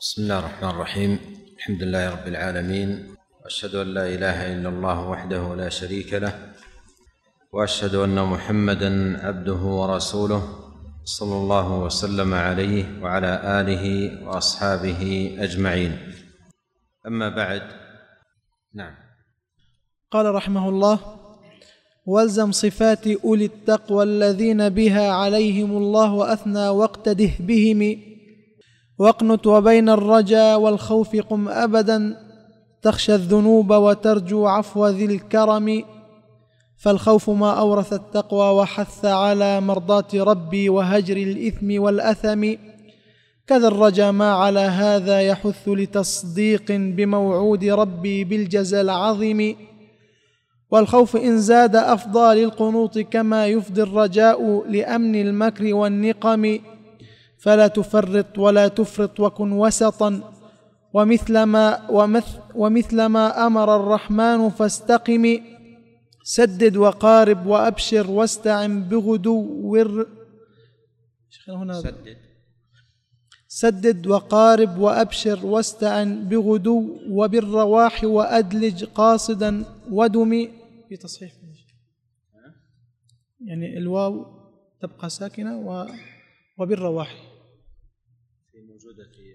بسم الله الرحمن الرحيم. الحمد لله رب العالمين. وأشهد أن لا إله إلا الله وحده لا شريك له. وأشهد أن محمدا عبده ورسوله صلى الله وسلم عليه وعلى آله وأصحابه أجمعين. أما بعد نعم. قال رحمه الله والزم صفات أولي التقوى الذين بها عليهم الله وأثنى واقتده بهم واقنت وبين الرجا والخوف قم أبدا تخشى الذنوب وترجو عفو ذي الكرم. فالخوف ما أورث التقوى وحث على مرضاة ربي وهجر الإثم والأثم. كذا الرجا ما على هذا يحث لتصديق بموعود ربي بالجزى العظيم. والخوف إن زاد أفضى للقنوط كما يفضي الرجاء لأمن المكر والنقم. فلا تفرط ولا تفرط وكن وسطا. ومثل ما ومثل, ومثل ما أمر الرحمن فاستقم. سدد وقارب وأبشر واستعن بغدو ور هنا سدد. سدد وقارب وأبشر واستعن بغدو وبالرواح وأدلج قاصدا ودم. في تصحيح يعني الواو تبقى ساكنة و وبالرواح. موجودة في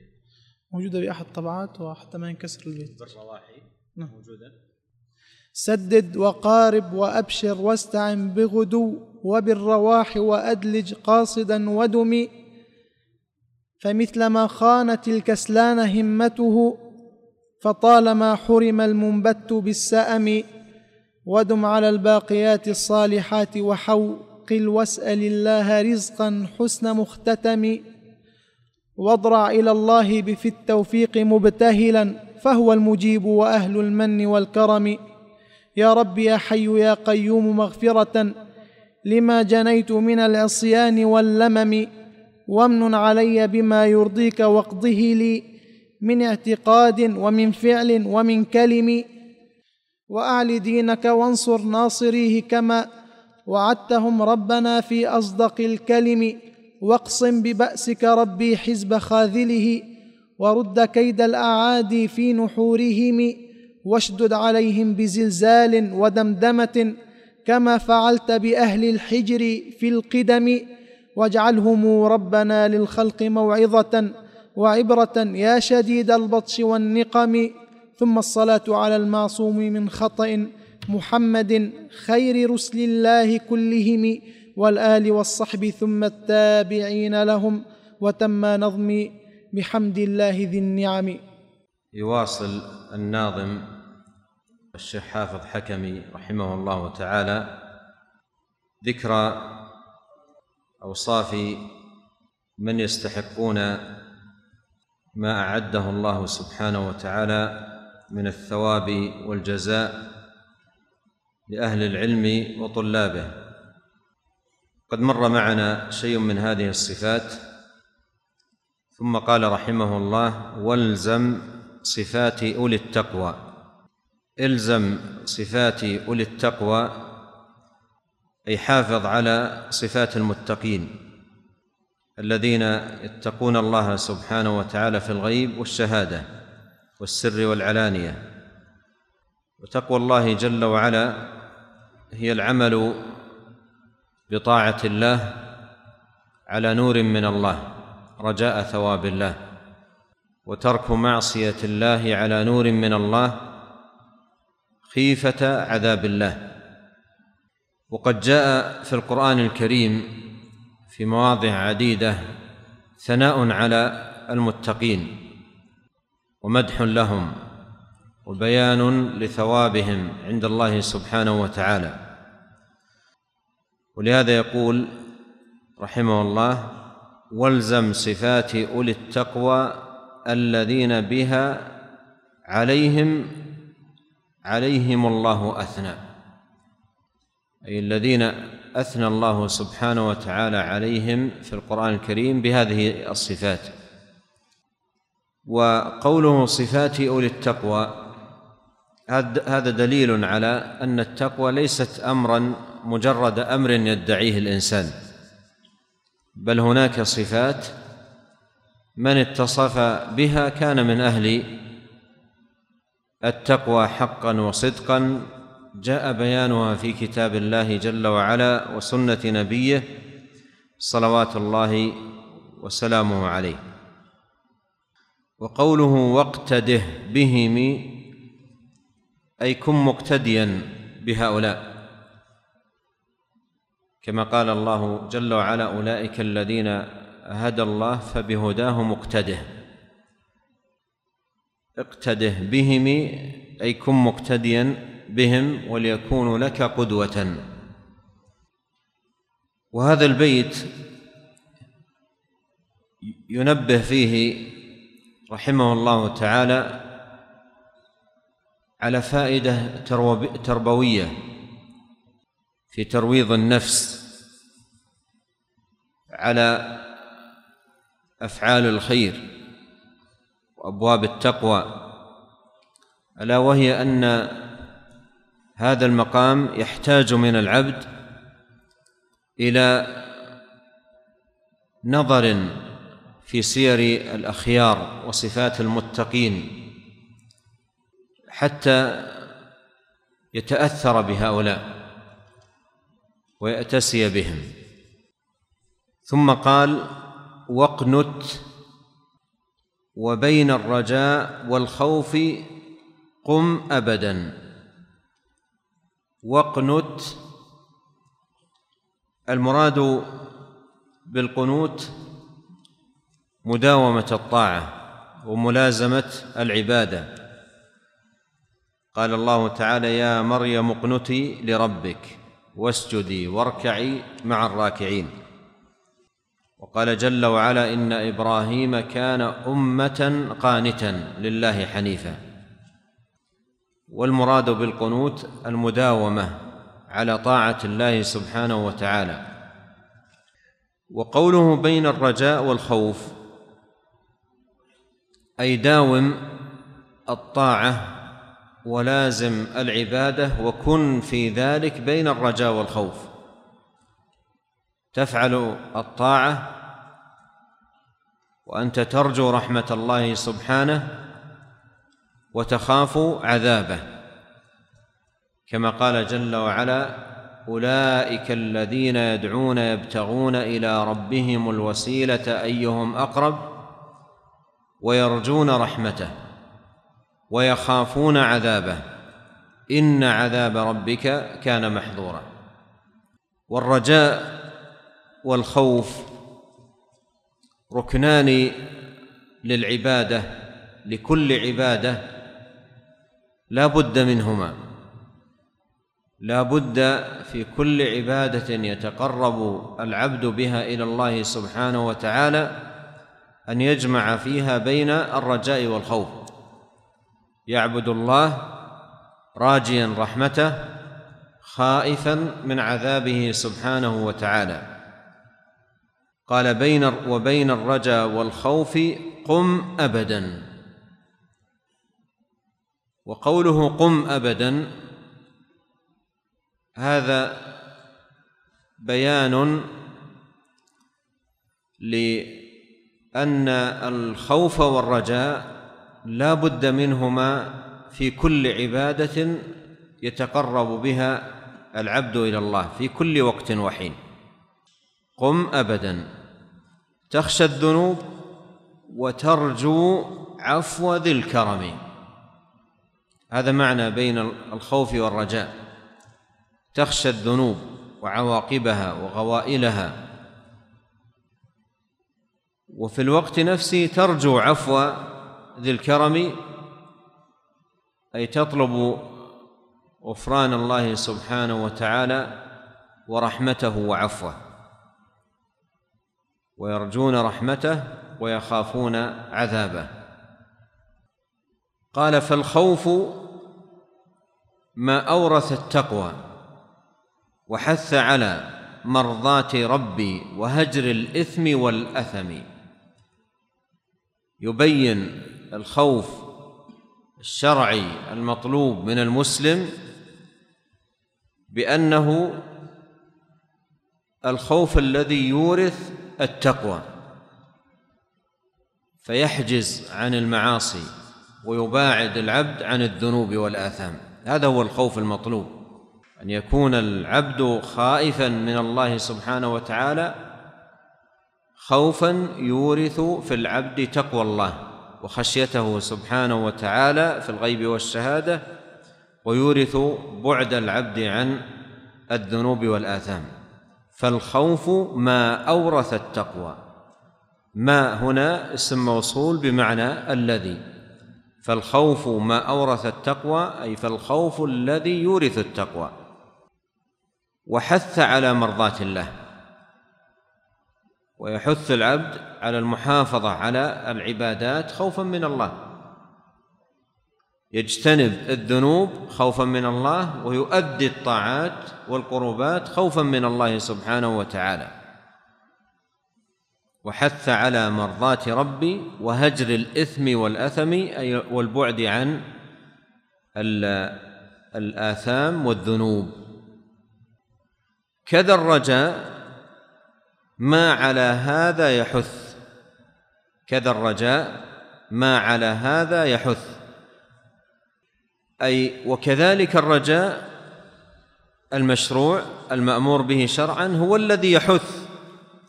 موجودة بأحد الطبعات وحتى ما ينكسر البيت. بالرواحي نعم. موجودة. سدد وقارب وأبشر واستعن بغدو وبالرواح وأدلج قاصدا ودم فمثل ما خانت الكسلان همته فطالما حرم المنبت بالسأم ودم على الباقيات الصالحات وحوقل واسأل الله رزقا حسن مختتم. واضرع إلى الله بفي التوفيق مبتهلا فهو المجيب وأهل المن والكرم. يا رب يا حي يا قيوم مغفرة لما جنيت من العصيان واللمم وامن علي بما يرضيك واقضه لي من اعتقاد ومن فعل ومن كلم. وأعل دينك وانصر ناصريه كما وعدتهم ربنا في أصدق الكلم. واقصم ببأسك ربي حزب خاذله ورد كيد الأعادي في نحورهم واشدد عليهم بزلزال ودمدمة كما فعلت بأهل الحجر في القدم واجعلهم ربنا للخلق موعظة وعبرة يا شديد البطش والنقم ثم الصلاة على المعصوم من خطأ محمد خير رسل الله كلهم والآل والصحب ثم التابعين لهم وتم نظمي بحمد الله ذي النعم. يواصل الناظم الشيخ حافظ حكمي رحمه الله تعالى ذكر أوصاف من يستحقون ما أعده الله سبحانه وتعالى من الثواب والجزاء لأهل العلم وطلابه. قد مر معنا شيء من هذه الصفات. ثم قال رحمه الله والزم صفات أولي التقوى. إلزم صفات أولي التقوى أي حافظ على صفات المتقين الذين يتقون الله سبحانه وتعالى في الغيب والشهادة والسر والعلانية. وتقوى الله جل وعلا هي العمل بطاعة الله على نور من الله رجاء ثواب الله وترك معصية الله على نور من الله خيفة عذاب الله. وقد جاء في القرآن الكريم في مواضع عديدة ثناء على المتقين ومدح لهم وبيان لثوابهم عند الله سبحانه وتعالى. ولهذا يقول رحمه الله والزم صفات أولي التقوى الذين بها عليهم عليهم الله أثنى. أي الذين أثنى الله سبحانه وتعالى عليهم في القرآن الكريم بهذه الصفات. وقوله صفات أولي التقوى هذا دليل على أن التقوى ليست امرا مجرد أمر يدعيه الإنسان. بل هناك صفات من اتصف بها كان من أهل التقوى حقا وصدقا. جاء بيانها في كتاب الله جل وعلا وسنة نبيه صلوات الله وسلامه عليه. وقوله واقتده بهم أي كن مقتديا بهؤلاء. كما قال الله جل وعلا أولئك الذين هدى الله فبهداه مقتده اقتده بهم أي كن مقتديا بهم وليكونوا لك قدوه. وهذا البيت ينبه فيه رحمه الله تعالى على فائدة تربوية. في ترويض النفس على أفعال الخير وأبواب التقوى ألا وهي أن هذا المقام يحتاج من العبد إلى نظر في سير الأخيار وصفات المتقين حتى يتأثر بهؤلاء. ويأتسي بهم. ثم قال واقنت وبين الرجاء والخوف قم ابدا. واقنت المراد بالقنوت مداومة الطاعة وملازمة العبادة. قال الله تعالى يا مريم اقنتي لربك. واسجدي واركعي مع الراكعين. وقال جل وعلا إن إبراهيم كان أمة قانتا لله حنيفا. والمراد بالقنوت المداومة على طاعة الله سبحانه وتعالى. وقوله بين الرجاء والخوف أي داوم الطاعة ولازم العبادة وكن في ذلك بين الرجاء والخوف. تفعل الطاعة وأنت ترجو رحمة الله سبحانه وتخاف عذابه. كما قال جل وعلا أولئك الذين يدعون يبتغون إلى ربهم الوسيلة أيهم أقرب ويرجون رحمته. ويخافون عذابه. إن عذاب ربك كان محظورا. والرجاء والخوف ركنان للعبادة لكل عبادة لا بد منهما. لا بد في كل عبادة يتقرب العبد بها إلى الله سبحانه وتعالى أن يجمع فيها بين الرجاء والخوف. يعبد الله راجيا رحمته خائفا من عذابه سبحانه وتعالى. قال بين وبين الرجاء والخوف قم ابدا. وقوله قم ابدا هذا بيان لأن الخوف والرجاء لا بد منهما في كل عبادة يتقرب بها العبد إلى الله في كل وقت وحين. قم ابدا. تخشى الذنوب وترجو عفو ذي الكرم. هذا معنى بين الخوف والرجاء. تخشى الذنوب وعواقبها وغوائلها. وفي الوقت نفسه ترجو عفو ذي الكرم أي تطلب غفران الله سبحانه وتعالى ورحمته وعفوه. ويرجون رحمته ويخافون عذابه. قال فالخوف ما أورث التقوى وحث على مرضاه ربي وهجر الإثم والأثم. يبين الخوف الشرعي المطلوب من المسلم بأنه الخوف الذي يورث التقوى فيحجز عن المعاصي ويباعد العبد عن الذنوب والآثام. هذا هو الخوف المطلوب أن يكون العبد خائفا من الله سبحانه وتعالى خوفا يورث في العبد تقوى الله. وخشيته سبحانه وتعالى في الغيب والشهادة ويورث بعد العبد عن الذنوب والآثام. فالخوف ما أورث التقوى. ما هنا اسم موصول بمعنى الذي. فالخوف ما أورث التقوى أي فالخوف الذي يورث التقوى. وحث على مرضاة الله. ويحث العبد على المحافظة على العبادات خوفا من الله. يجتنب الذنوب خوفا من الله ويؤدي الطاعات والقربات خوفا من الله سبحانه وتعالى. وحث على مرضاه ربي وهجر الإثم والأثم أي والبعد عن الآثام والذنوب. كذا الرجاء ما على هذا يحث. كذا الرجاء ما على هذا يحث. أي وكذلك الرجاء المشروع المأمور به شرعا هو الذي يحث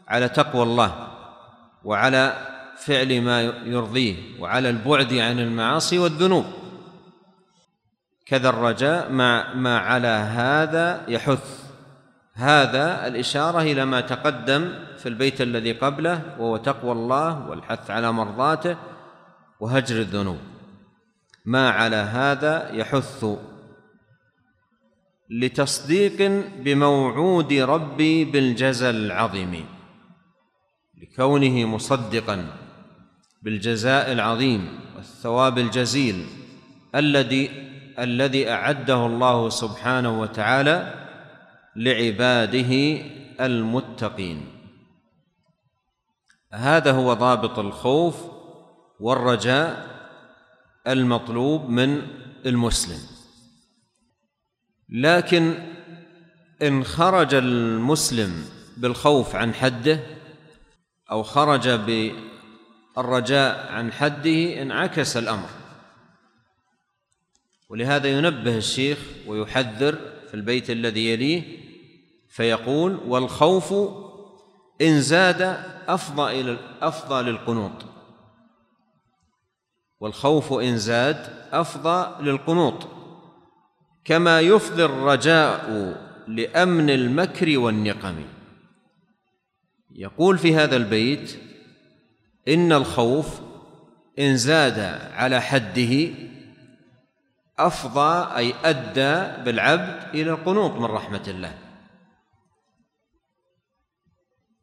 على تقوى الله وعلى فعل ما يرضيه وعلى البعد عن المعاصي والذنوب. كذا الرجاء ما ما على هذا يحث. هذا الإشارة إلى ما تقدم في البيت الذي قبله وهو تقوى الله والحث على مرضاته وهجر الذنوب. ما على هذا يحث لتصديق بموعود ربي بالجزاء العظيم لكونه مصدقا بالجزاء العظيم والثواب الجزيل الذي الذي أعده الله سبحانه وتعالى لعباده المتقين. هذا هو ضابط الخوف والرجاء المطلوب من المسلم. لكن إن خرج المسلم بالخوف عن حده أو خرج بالرجاء عن حده انعكس الأمر. ولهذا ينبه الشيخ ويحذر في البيت الذي يليه فيقول والخوف إن زاد أفضى إلى أفضى للقنوط. والخوف إن زاد أفضى للقنوط. كما يفضي الرجاء لأمن المكر والنقم. يقول في هذا البيت إن الخوف إن زاد على حده أفضى أي أدى بالعبد إلى القنوط من رحمة الله.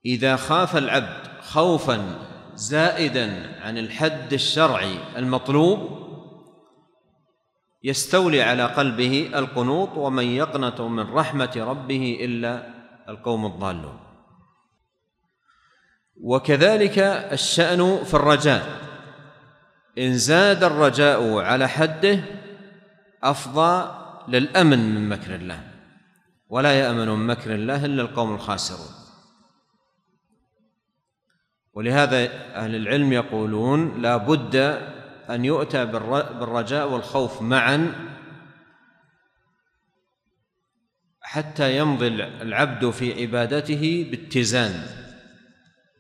إذا خاف العبد خوفا زائدا عن الحد الشرعي المطلوب يستولي على قلبه القنوط ومن يقنط من رحمة ربه إلا القوم الضالون. وكذلك الشأن في الرجاء. إن زاد الرجاء على حده أفضى للأمن من مكر الله. ولا يأمن من مكر الله إلا القوم الخاسرون. ولهذا أهل العلم يقولون لا بد أن يؤتى بالرجاء والخوف معا حتى يمضي العبد في عبادته باتزان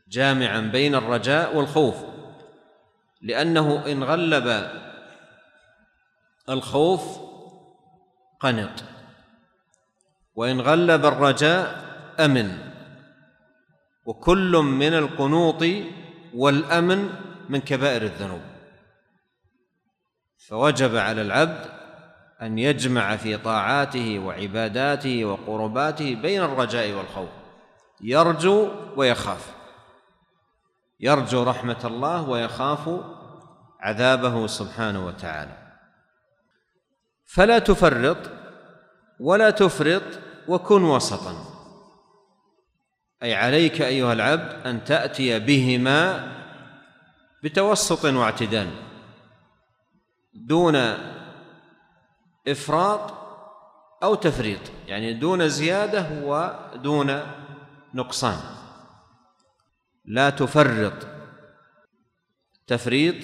جامعا بين الرجاء والخوف لأنه إن غلب الخوف قنط وإن غلب الرجاء أمن. وكل من القنوط والأمن من كبائر الذنوب. فوجب على العبد أن يجمع في طاعاته وعباداته وقرباته بين الرجاء والخوف. يرجو ويخاف. يرجو رحمة الله ويخاف عذابه سبحانه وتعالى. فلا تفرط ولا تفرط وكن وسطا. أي عليك أيها العبد أن تأتي بهما بتوسط واعتدال دون إفراط أو تفريط يعني دون زيادة ودون نقصان. لا تفرط تفريط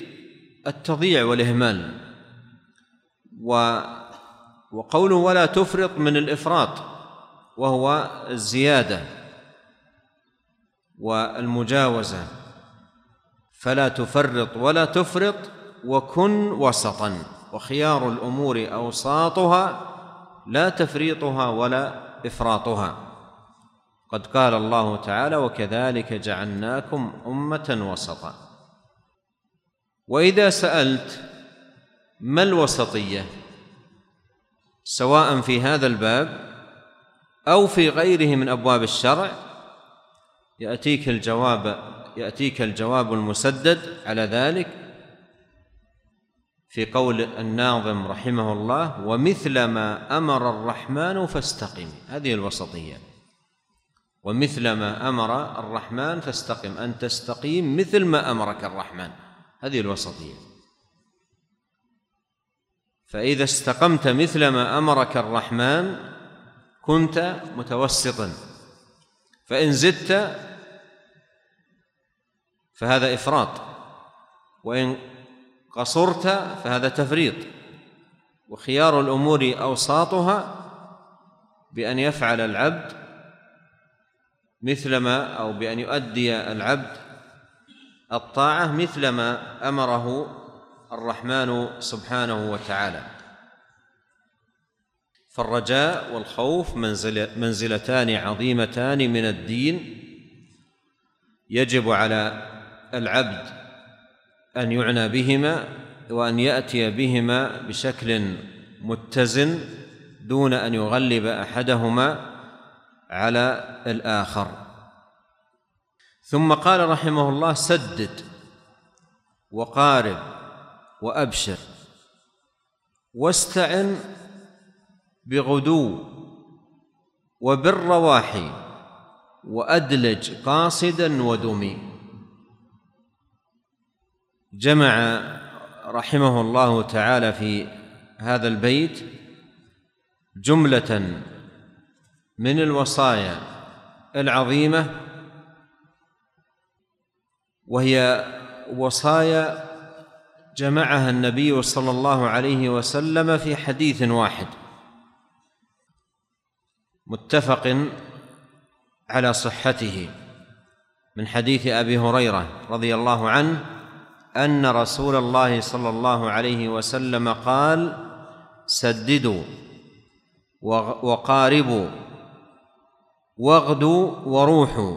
التضييع والإهمال و وقوله ولا تفرط من الإفراط وهو الزيادة. والمجاوزة. فلا تفرط ولا تفرط وكن وسطا. وخيار الأمور أوساطها لا تفريطها ولا إفراطها. قد قال الله تعالى وكذلك جعلناكم أمة وسطا. وإذا سألت ما الوسطية؟ سواء في هذا الباب أو في غيره من أبواب الشرع يأتيك الجواب يأتيك الجواب المسدد على ذلك في قول الناظم رحمه الله ومثل ما أمر الرحمن فاستقم. هذه الوسطية. ومثل ما أمر الرحمن فاستقم. أن تستقيم مثل ما أمرك الرحمن. هذه الوسطية. فإذا استقمت مثل ما أمرك الرحمن كنت متوسطا. فإن زدت فهذا إفراط. وإن قصرت فهذا تفريط. وخيار الأمور أوساطها بأن يفعل العبد مثلما أو بأن يؤدي العبد الطاعة مثلما أمره الرحمن سبحانه وتعالى. فالرجاء والخوف منزل منزلتان عظيمتان من الدين يجب على العبد أن يعنى بهما وأن يأتي بهما بشكل متزن دون أن يغلب أحدهما على الآخر. ثم قال رحمه الله سدد وقارب وأبشر واستعن بغدو وبالرواحي وأدلج قاصدا ودمي. جمع رحمه الله تعالى في هذا البيت جملة من الوصايا العظيمة وهي وصايا جمعها النبي صلى الله عليه وسلم في حديث واحد. متفق على صحته من حديث أبي هريرة رضي الله عنه أن رسول الله صلى الله عليه وسلم قال سددوا وقاربوا واغدوا وروحوا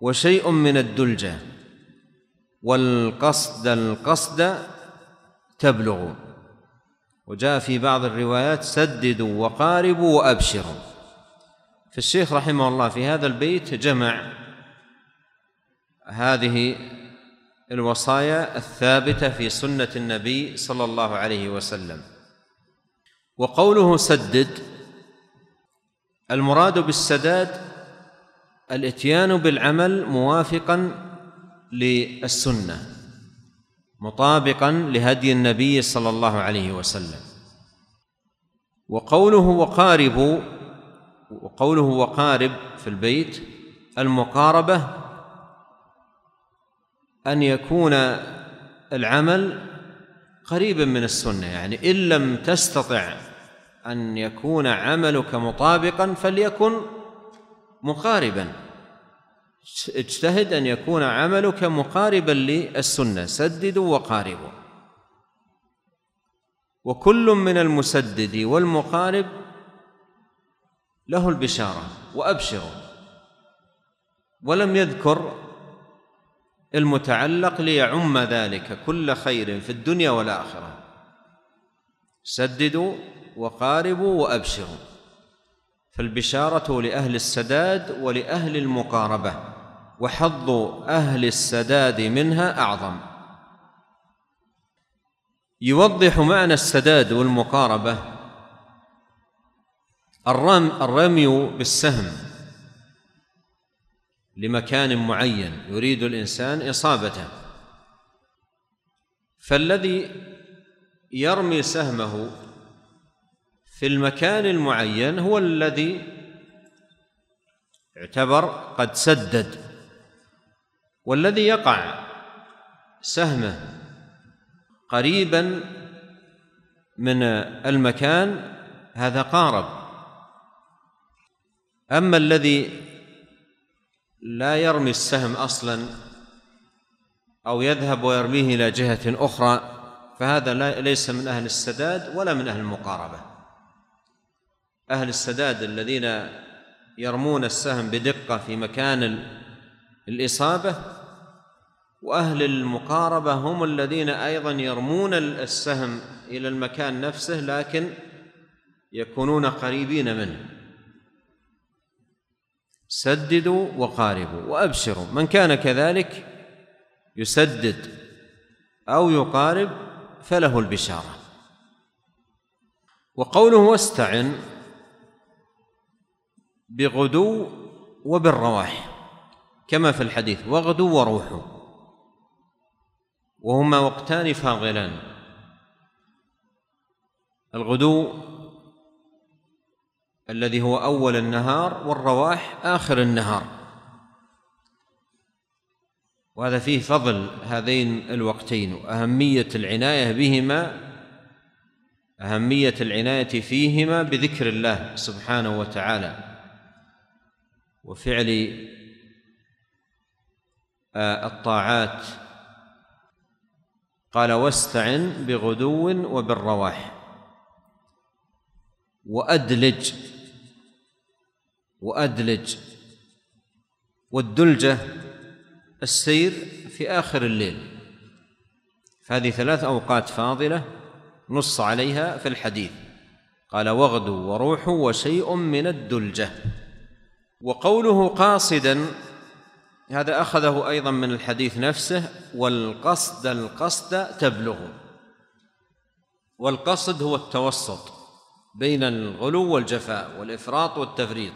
وشيء من الدلجة والقصد القصد تبلغوا. وجاء في بعض الروايات سددوا وقاربوا وأبشروا. فالشيخ رحمه الله في هذا البيت جمع هذه الوصايا الثابتة في سنة النبي صلى الله عليه وسلم. وقوله سدد المراد بالسداد الاتيان بالعمل موافقا للسنة مطابقا لهدي النبي صلى الله عليه وسلم. وقوله وقارب وقوله وقارب في البيت المقاربة أن يكون العمل قريبا من السنة يعني إن لم تستطع أن يكون عملك مطابقا فليكن مقاربا. اجتهد أن يكون عملك مقاربا للسنة سددوا وقاربوا وكل من المسدد والمقارب له البشارة وابشروا ولم يذكر المتعلق ليعم ذلك كل خير في الدنيا والآخرة. سددوا وقاربوا وأبشروا. فالبشارة لأهل السداد ولأهل المقاربة وحظ أهل السداد منها أعظم. يوضح معنى السداد والمقاربة الرمي بالسهم. لمكان معين يريد الإنسان إصابته. فالذي يرمي سهمه في المكان المعين هو الذي يعتبر قد سدد والذي يقع سهمه قريبا من المكان هذا قارب. أما الذي لا يرمي السهم أصلا أو يذهب ويرميه إلى جهة أخرى فهذا ليس من أهل السداد ولا من أهل المقاربة. أهل السداد الذين يرمون السهم بدقة في مكان الإصابة وأهل المقاربة هم الذين أيضا يرمون السهم إلى المكان نفسه لكن يكونون قريبين منه. سددوا وقاربوا وأبشروا. من كان كذلك يسدد أو يقارب فله البشارة. وقوله واستعن بغدو وبالرواح كما في الحديث واغدوا وروحوا وهما وقتان فاضلان. الغدو الذي هو أول النهار والرواح آخر النهار. وهذا فيه فضل هذين الوقتين وأهمية العناية بهما أهمية العناية فيهما بذكر الله سبحانه وتعالى. وفعل آه، الطاعات. قال واستعن بغدو وبالرواح. وأدلج وأدلج. والدلجة السير في آخر الليل. فهذه ثلاث أوقات فاضلة نص عليها في الحديث. قال واغدوا وروحوا وشيء من الدلجة وقوله قاصدا هذا أخذه أيضا من الحديث نفسه والقصد القصد تبلغ والقصد هو التوسط بين الغلو والجفاء والإفراط والتفريط.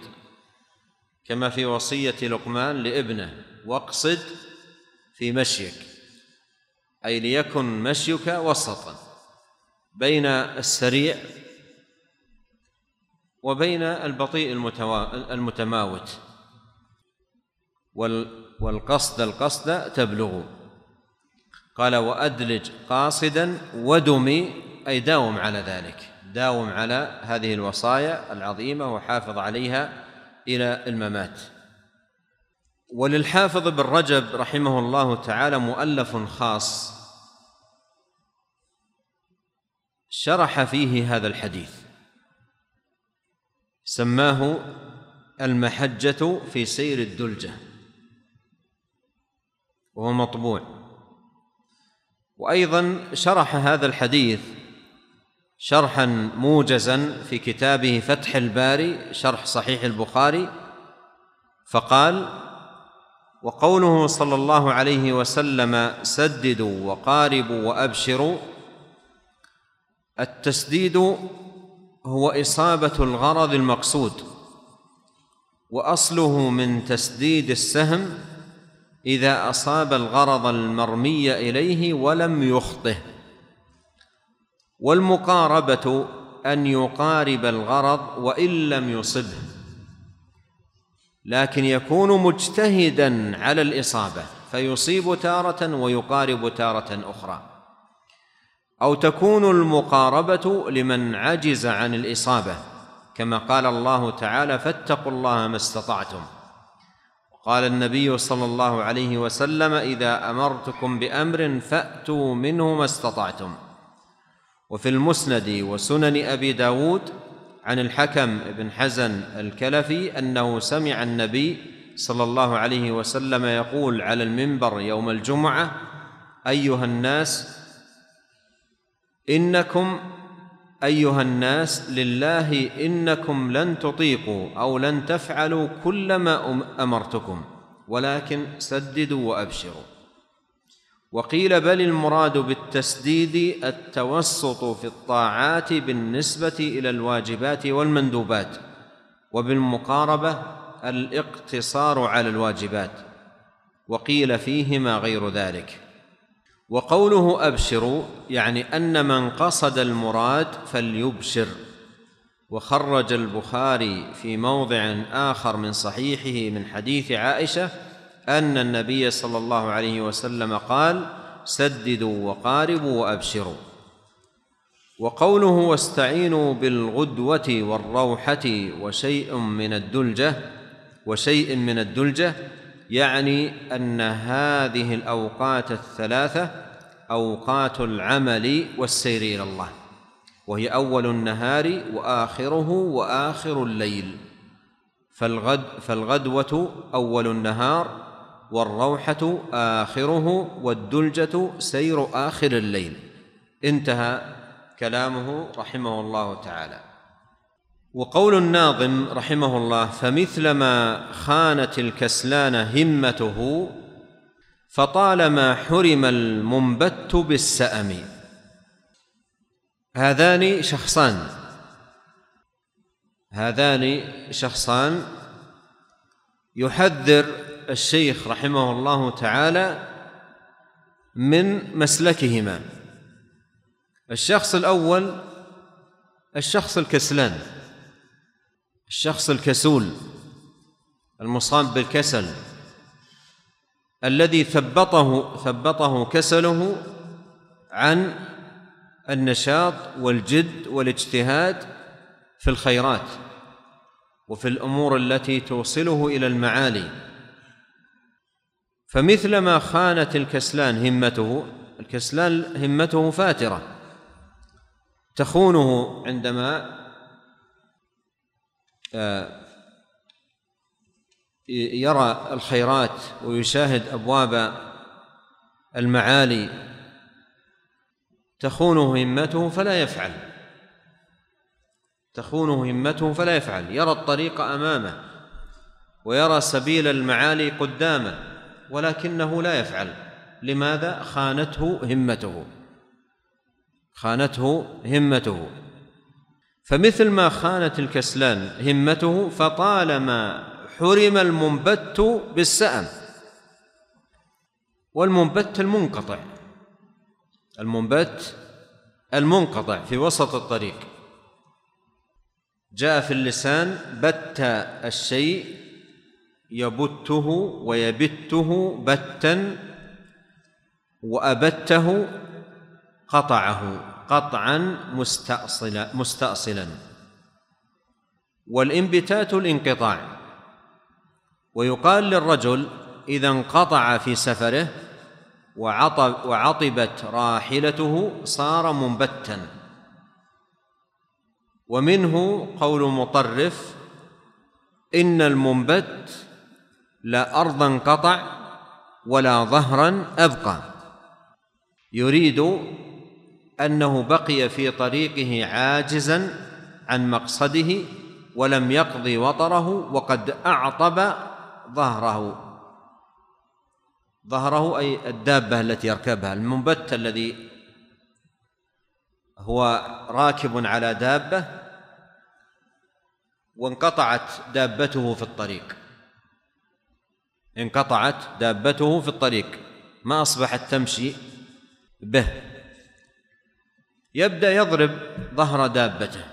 كما في وصية لقمان لابنه واقصد في مشيك أي ليكن مشيك وسطا بين السريع وبين البطيء المتماوت. والقصد القصد تبلغ. قال وأدلج قاصدا ودمي أي داوم على ذلك. داوم على هذه الوصايا العظيمة وحافظ عليها إلى الممات. وللحافظ بن رجب رحمه الله تعالى مؤلف خاص شرح فيه هذا الحديث. سماه المحجة في سير الدلجة. وهو مطبوع. وأيضا شرح هذا الحديث شرحا موجزا في كتابه فتح الباري شرح صحيح البخاري فقال وقوله صلى الله عليه وسلم سددوا وقاربوا وأبشروا التسديد هو إصابة الغرض المقصود وأصله من تسديد السهم إذا أصاب الغرض المرمي إليه ولم يخطه والمقاربة أن يقارب الغرض وإن لم يصبه. لكن يكون مجتهدا على الإصابة فيصيب تارة ويقارب تارة أخرى. أو تكون المقاربة لمن عجز عن الإصابة كما قال الله تعالى فاتقوا الله ما استطعتم قال النبي صلى الله عليه وسلم إذا أمرتكم بأمر فأتوا منه ما استطعتم وفي المسند وسنن أبي داود عن الحكم بن حزن الكلفي أنه سمع النبي صلى الله عليه وسلم يقول على المنبر يوم الجمعة أيها الناس إنكم أيها الناس لله إنكم لن تطيقوا أو لن تفعلوا كل ما أمرتكم ولكن سددوا وأبشروا. وقيل بل المراد بالتسديد التوسط في الطاعات بالنسبة إلى الواجبات والمندوبات وبالمقاربة الاقتصار على الواجبات وقيل فيهما غير ذلك. وقوله أبشروا يعني أن من قصد المراد فليبشر. وخرج البخاري في موضع آخر من صحيحه من حديث عائشة أن النبي صلى الله عليه وسلم قال سددوا وقاربوا وأبشروا. وقوله واستعينوا بالغدوة والروحة وشيء من الدلجة وشيء من الدلجة يعني أن هذه الأوقات الثلاثة أوقات العمل والسير إلى الله وهي أول النهار وآخره وآخر الليل. فالغد فالغدوة أول النهار والروحة آخره والدلجة سير آخر الليل. انتهى كلامه رحمه الله تعالى. وقول الناظم رحمه الله فمثلما خانت الكسلان همته فطالما حرم المنبت بالسأم. هذان شخصان. هذان شخصان يحذر الشيخ رحمه الله تعالى من مسلكهما. الشخص الأول الشخص الكسلان الشخص الكسول المصاب بالكسل الذي ثبطه ثبطه كسله عن النشاط والجد والاجتهاد في الخيرات وفي الأمور التي توصله إلى المعالي. فمثلما خانت الكسلان همته الكسلان همته فاترة. تخونه عندما آه، يرى الخيرات ويشاهد أبواب المعالي تخونه همته فلا يفعل. تخونه همته فلا يفعل. يرى الطريق أمامه ويرى سبيل المعالي قدامه. ولكنه لا يفعل. لماذا؟ خانته همته. خانته همته. فمثل ما خانت الكسلان همته فطالما حرم المنبت بالسأم. والمنبت المنقطع. المنبت المنقطع في وسط الطريق. جاء في اللسان بت الشيء يبته ويبته بتا وأبته قطعه قطعا مستأصلا مستأصلا. والإنبتات الانقطاع. ويقال للرجل إذا انقطع في سفره وعطب وعطبت راحلته صار منبتا. ومنه قول مطرف إن المنبت لا أرضا قطع ولا ظهرا أبقى. يريد أنه بقي في طريقه عاجزا عن مقصده ولم يقضي وطره وقد أعطب ظهره. ظهره أي الدابة التي يركبها المنبت الذي هو راكب على دابة وانقطعت دابته في الطريق. انقطعت دابته في الطريق. ما أصبحت تمشي به. يبدأ يضرب ظهر دابته.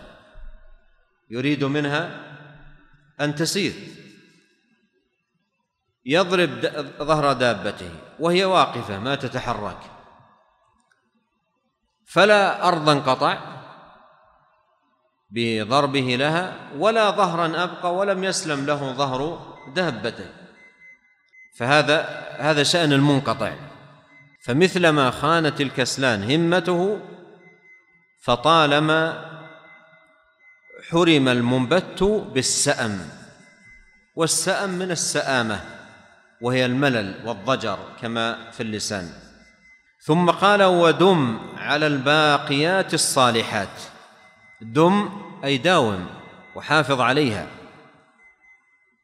يريد منها أن تسير. يضرب ظهر دابته. وهي واقفة ما تتحرك. فلا أرضا قطع بضربه لها ولا ظهرا أبقى ولم يسلم له ظهر دابته. فهذا هذا شأن المنقطع. فمثلما خانت الكسلان همته فطالما حرم المنبت بالسأم. والسأم من السآمة وهي الملل والضجر كما في اللسان. ثم قال ودم على الباقيات الصالحات. دم أي داوم وحافظ عليها.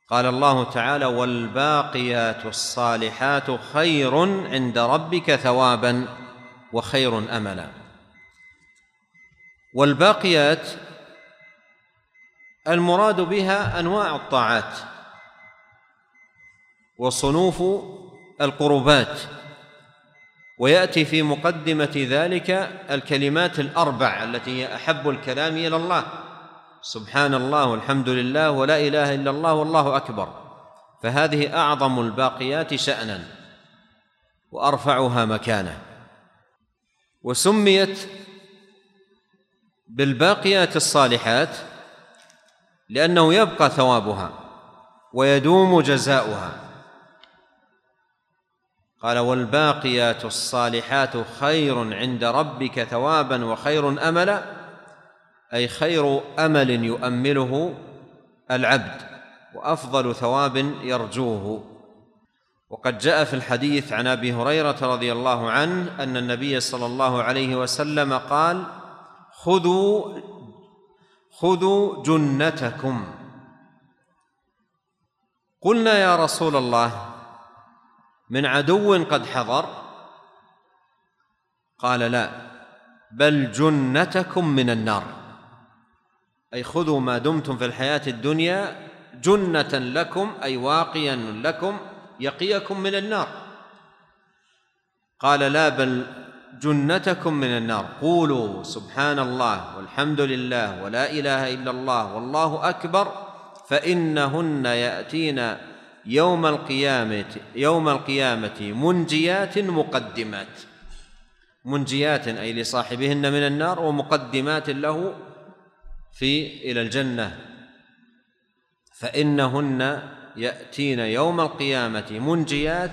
قال الله تعالى والباقيات الصالحات خير عند ربك ثوابا وخير املا. والباقيات المراد بها أنواع الطاعات وصنوف القربات ويأتي في مقدمة ذلك الكلمات الأربع التي هي أحب الكلام إلى الله. سبحان الله والحمد لله ولا إله إلا الله والله أكبر. فهذه أعظم الباقيات شأنا وأرفعها مكانه. وسميت بالباقيات الصالحات لأنه يبقى ثوابها ويدوم جزاؤها. قال والباقيات الصالحات خير عند ربك ثوابا وخير املا. أي خير أمل يؤمله العبد وأفضل ثواب يرجوه. وقد جاء في الحديث عن أبي هريرة رضي الله عنه أن النبي صلى الله عليه وسلم قال خذوا خذوا جنتكم. قلنا يا رسول الله من عدو قد حضر؟ قال لا بل جنتكم من النار. أي خذوا ما دمتم في الحياة الدنيا جنة لكم أي واقيا لكم يقيكم من النار. قال لا بل جنتكم من النار. قولوا سبحان الله والحمد لله ولا إله إلا الله والله أكبر فإنهن يأتين يوم القيامة يوم القيامة منجيات مقدمات. منجيات أي لصاحبهن من النار ومقدمات له في إلى الجنة. فإنهن يأتين يوم القيامة منجيات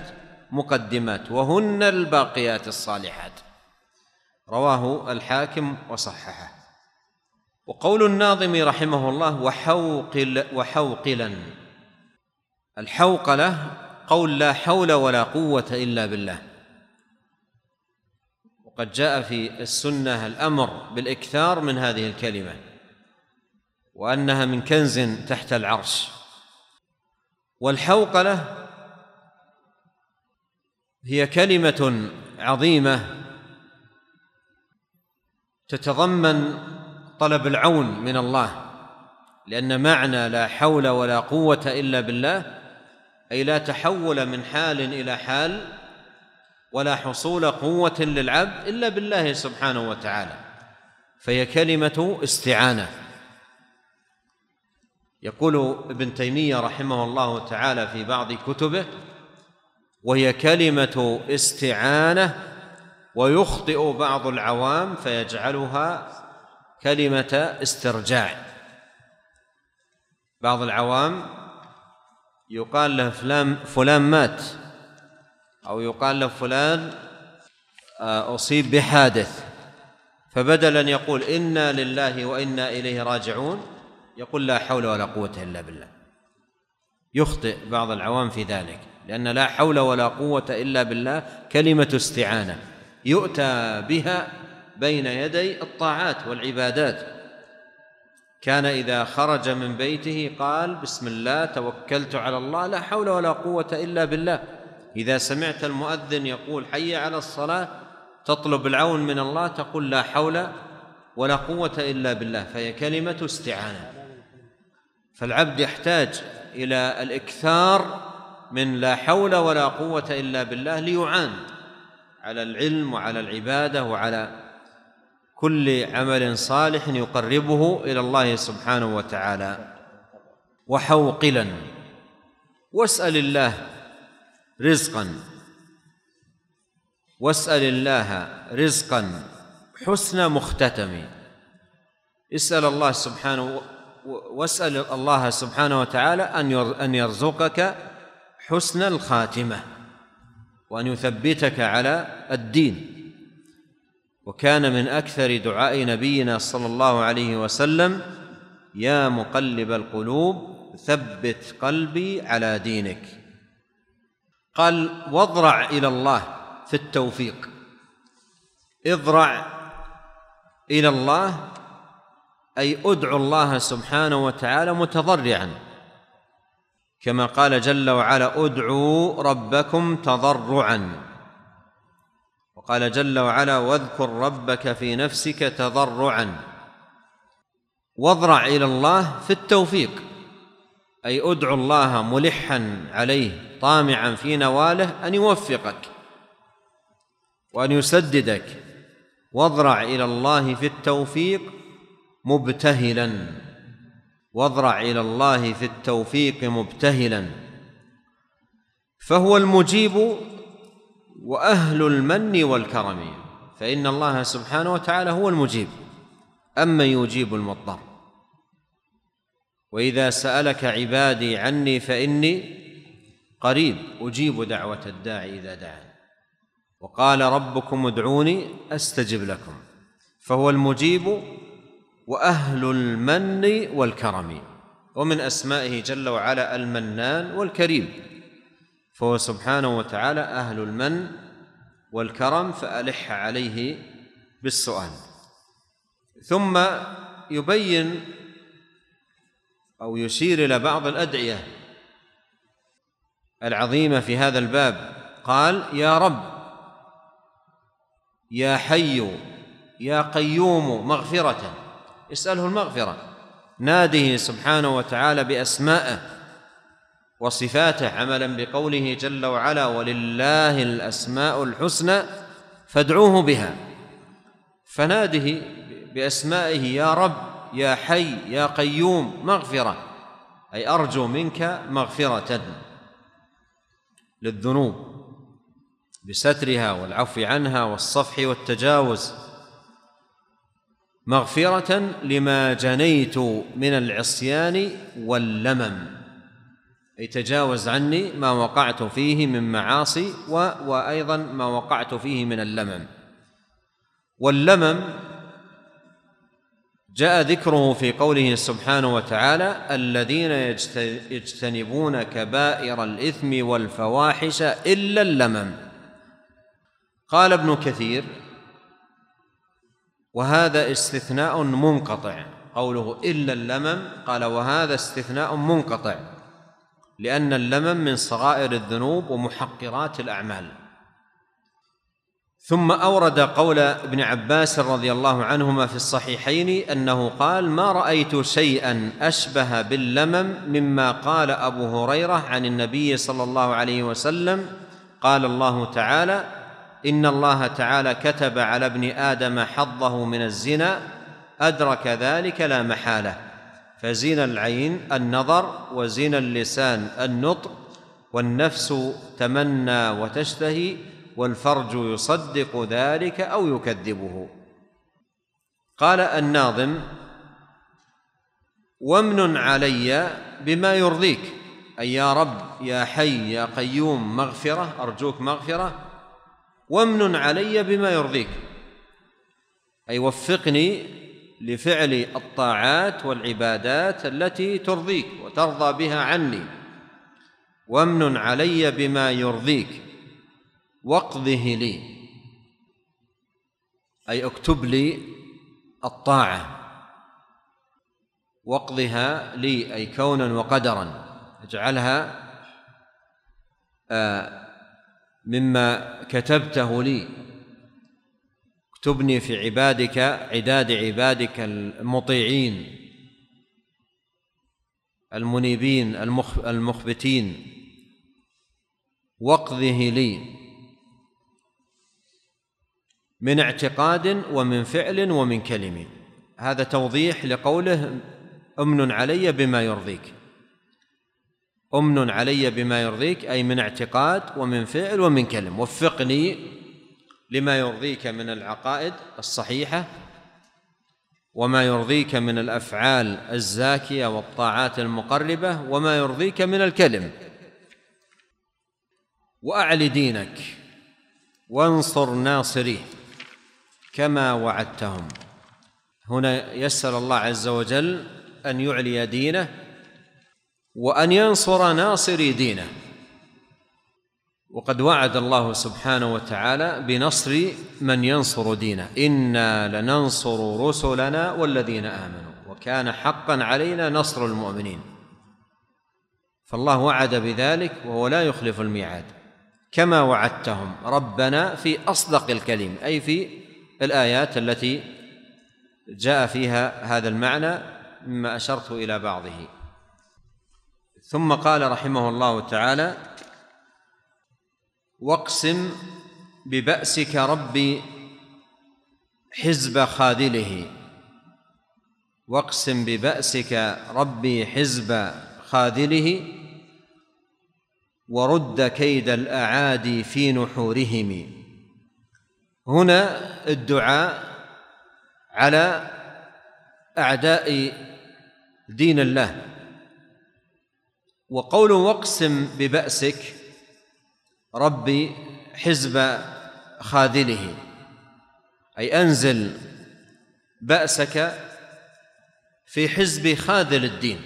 مقدمات وهن الباقيات الصالحات. رواه الحاكم وصححه. وقول الناظم رحمه الله وحوقل وحوقلا. الحوقله قول لا حول ولا قوة إلا بالله. وقد جاء في السنة الأمر بالإكثار من هذه الكلمة. وأنها من كنز تحت العرش. والحوقله هي كلمة عظيمة تتضمن طلب العون من الله لأن معنى لا حول ولا قوة إلا بالله أي لا تحول من حال إلى حال ولا حصول قوة للعبد إلا بالله سبحانه وتعالى. فهي كلمة استعانة. يقول ابن تيمية رحمه الله تعالى في بعض كتبه وهي كلمة استعانة ويخطئ بعض العوام فيجعلها كلمة استرجاع. بعض العوام يقال له فلان فلان مات أو يقال له فلان آه، أصيب بحادث فبدل أن يقول إنا لله وإنا إليه راجعون يقول لا حول ولا قوة إلا بالله. يخطئ بعض العوام في ذلك لأن لا حول ولا قوة إلا بالله كلمة استعانة. يؤتى بها بين يدي الطاعات والعبادات. كان إذا خرج من بيته قال بسم الله توكلت على الله لا حول ولا قوة إلا بالله. إذا سمعت المؤذن يقول حي على الصلاة تطلب العون من الله تقول لا حول ولا قوة إلا بالله. فهي كلمة استعانة. فالعبد يحتاج إلى الإكثار من لا حول ولا قوة إلا بالله ليعان على العلم وعلى العبادة وعلى كل عمل صالح يقربه إلى الله سبحانه وتعالى. وحوقلا. واسأل الله رزقا. واسأل الله رزقا. حسن مختتم. اسأل الله سبحانه واسأل الله سبحانه وتعالى أن أن يرزقك حسن الخاتمة وأن يثبتك على الدين. وكان من أكثر دعاء نبينا صلى الله عليه وسلم يا مقلب القلوب ثبت قلبي على دينك. قال واضرع إلى الله في التوفيق. اضرع إلى الله أي أدعو الله سبحانه وتعالى متضرعا. كما قال جل وعلا أدعوا ربكم تضرعا. وقال جل وعلا واذكر ربك في نفسك تضرعا. واضرع إلى الله في التوفيق. أي أدعو الله ملحا عليه طامعا في نواله أن يوفقك وأن يسددك. واضرع إلى الله في التوفيق مبتهلا. واضرع إلى الله في التوفيق مبتهلا. فهو المجيب وأهل المن والكرم. فإن الله سبحانه وتعالى هو المجيب. أما يجيب المضطر. وإذا سألك عبادي عني فإني قريب. أجيب دعوة الداعي إذا دعان وقال ربكم ادعوني أستجب لكم. فهو المجيب وأهل المن والكرم ومن أسمائه جل وعلا المنان والكريم. فهو سبحانه وتعالى أهل المن والكرم فألح عليه بالسؤال. ثم يبين أو يشير إلى بعض الأدعية العظيمة في هذا الباب. قال يا رب يا حي يا قيوم مغفرة. اسأله المغفرة. ناده سبحانه وتعالى بأسمائه وصفاته عملا بقوله جل وعلا ولله الأسماء الحسنى فادعوه بها. فناده بأسمائه يا رب يا حي يا قيوم مغفرة. أي أرجو منك مغفرة للذنوب بسترها والعفو عنها والصفح والتجاوز مغفرة لما جنيت من العصيان واللمم. أي تجاوز عني ما وقعت فيه من معاصي و وأيضا ما وقعت فيه من اللمم. واللمم جاء ذكره في قوله سبحانه وتعالى الذين يجتنبون كبائر الإثم والفواحش إلا اللمم. قال ابن كثير وهذا استثناء منقطع. قوله إلا اللمم قال وهذا استثناء منقطع. لأن اللمم من صغائر الذنوب ومحقرات الأعمال. ثم أورد قول ابن عباس رضي الله عنهما في الصحيحين أنه قال ما رأيت شيئا أشبه باللمم مما قال أبو هريرة عن النبي صلى الله عليه وسلم. قال الله تعالى إن الله تعالى كتب على ابن آدم حظه من الزنا أدرك ذلك لا محالة. فزنا العين النظر وزنا اللسان النطق والنفس تمنى وتشتهي والفرج يصدق ذلك أو يكذبه. قال الناظم وامن علي بما يرضيك أي يا رب يا حي يا قيوم مغفرة أرجوك مغفرة وامن علي بما يرضيك. أي وفقني لفعل الطاعات والعبادات التي ترضيك وترضى بها عني. وامن علي بما يرضيك. واقضه لي. أي اكتب لي الطاعة. واقضها لي أي كونا وقدرا. اجعلها آه، مما كتبته لي. اكتبني في عبادك عداد عبادك المطيعين المنيبين المخبتين. واقضه لي. من اعتقاد ومن فعل ومن كلمة. هذا توضيح لقوله أمن علي بما يرضيك. أمن علي بما يرضيك أي من اعتقاد ومن فعل ومن كلم. وفقني لما يرضيك من العقائد الصحيحة وما يرضيك من الأفعال الزاكية والطاعات المقربة وما يرضيك من الكلم. واعل دينك وانصر ناصريه كما وعدتهم. هنا يسر الله عز وجل أن يعلي دينه وأن ينصر ناصري دينه. وقد وعد الله سبحانه وتعالى بنصر من ينصر دينه. إنا لننصر رسلنا والذين آمنوا. وكان حقا علينا نصر المؤمنين. فالله وعد بذلك وهو لا يخلف الميعاد. كما وعدتهم ربنا في أصدق الكلم أي في الآيات التي جاء فيها هذا المعنى مما أشرت إلى بعضه. ثم قال رحمه الله تعالى واقسم ببأسك ربي حزب خاذله واقسم ببأسك ربي حزب خاذله ورد كيد الأعادي في نحورهم. هنا الدعاء على أعداء دين الله. وقول واقسم ببأسك ربي حزب خاذله أي أنزل بأسك في حزب خاذل الدين.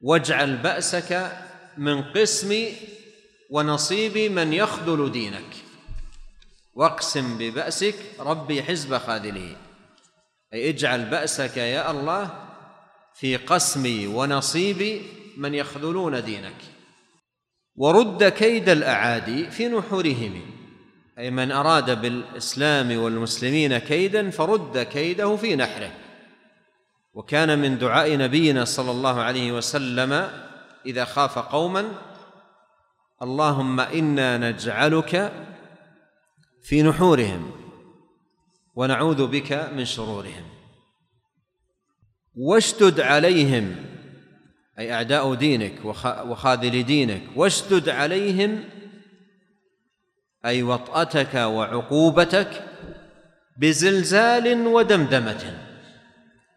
واجعل بأسك من قسم ونصيب من يخذل دينك. واقسم ببأسك ربي حزب خاذله. أي اجعل بأسك يا الله في قسم ونصيب من يخذلون دينك. ورد كيد الأعادي في نحورهم. أي من أراد بالإسلام والمسلمين كيدا فرد كيده في نحره. وكان من دعاء نبينا صلى الله عليه وسلم إذا خاف قوما اللهم إنا نجعلك في نحورهم ونعوذ بك من شرورهم. واشدد عليهم أي أعداء دينك وخاذل دينك واشدد عليهم أي وطأتك وعقوبتك بزلزال ودمدمة.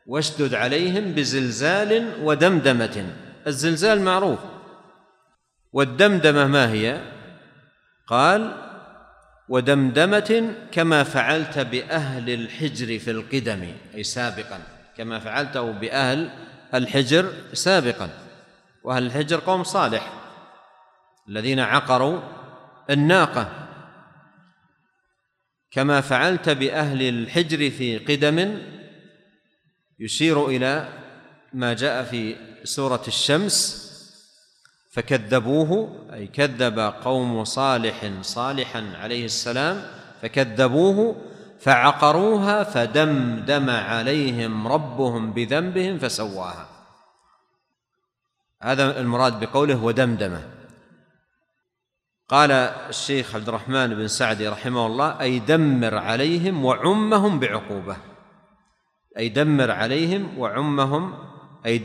واشدد عليهم بزلزال ودمدمة. الزلزال معروف. والدمدمة ما هي؟ قال ودمدمة كما فعلت بأهل الحجر في القدم أي سابقا كما فعلته بأهل الحجر سابقا وأهل الحجر قوم صالح الذين عقروا الناقة. كما فعلت بأهل الحجر في قدم يشير إلى ما جاء في سورة الشمس فكذبوه أي كذب قوم صالح صالحا عليه السلام فكذبوه فعقروها فدمدم عليهم ربهم بذنبهم فسواها. هذا المراد بقوله ودمدمه قال الشيخ عبد الرحمن بن سعدي رحمه الله أي دمر عليهم وعمهم بعقوبة. أي دمر عليهم وعمهم أي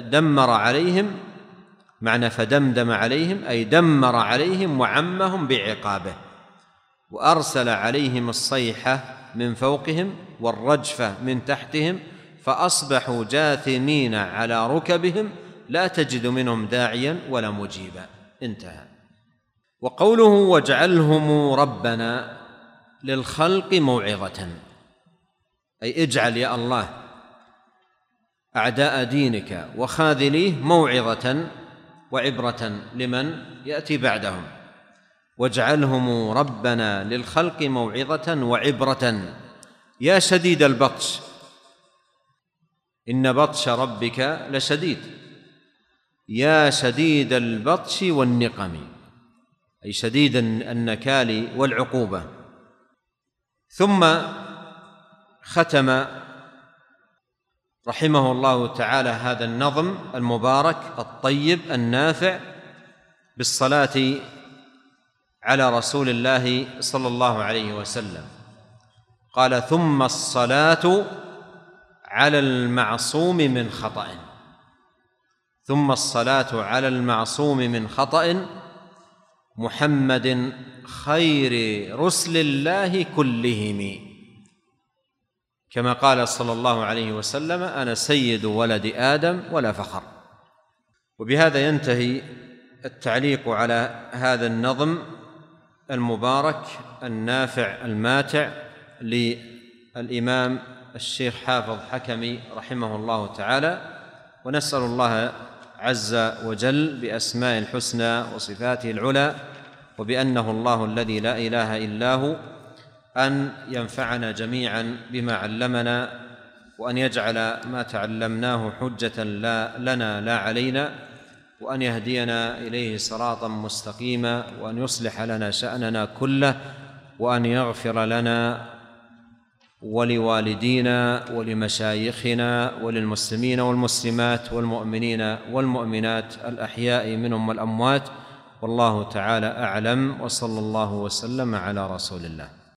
دمر عليهم معنى فدمدم عليهم أي دمر عليهم وعمهم بعقابه. وأرسل عليهم الصيحه من فوقهم والرجفه من تحتهم فأصبحوا جاثمين على ركبهم لا تجد منهم داعيا ولا مجيبا. انتهى. وقوله واجعلهم ربنا للخلق موعظة أي اجعل يا الله أعداء دينك وخاذليه موعظة وعبرة لمن يأتي بعدهم واجعلهم ربنا للخلق موعظة وعبرة. يا شديد البطش. إن بطش ربك لشديد. يا شديد البطش والنقم. أي شديد النكال والعقوبة. ثم ختم رحمه الله تعالى هذا النظم المبارك الطيب النافع بالصلاة على رسول الله صلى الله عليه وسلم. قال ثم الصلاة على المعصوم من خطأ. ثم الصلاة على المعصوم من خطأ. محمد خير رسل الله كلهم. كما قال صلى الله عليه وسلم أنا سيد ولد آدم ولا فخر. وبهذا ينتهي التعليق على هذا النظم المبارك النافع الماتع للإمام الشيخ حافظ حكمي رحمه الله تعالى. ونسأل الله عز وجل بأسماء الحسنى وصفاته العلى وبأنه الله الذي لا إله إلا هو أن ينفعنا جميعا بما علمنا وأن يجعل ما تعلمناه حجة لا لنا لا علينا. وأن يهدينا إليه صراطا مستقيما وأن يصلح لنا شأننا كله وأن يغفر لنا ولوالدينا ولمشايخنا وللمسلمين والمسلمات والمؤمنين والمؤمنات الأحياء منهم والأموات والله تعالى أعلم وصلى الله وسلم على رسول الله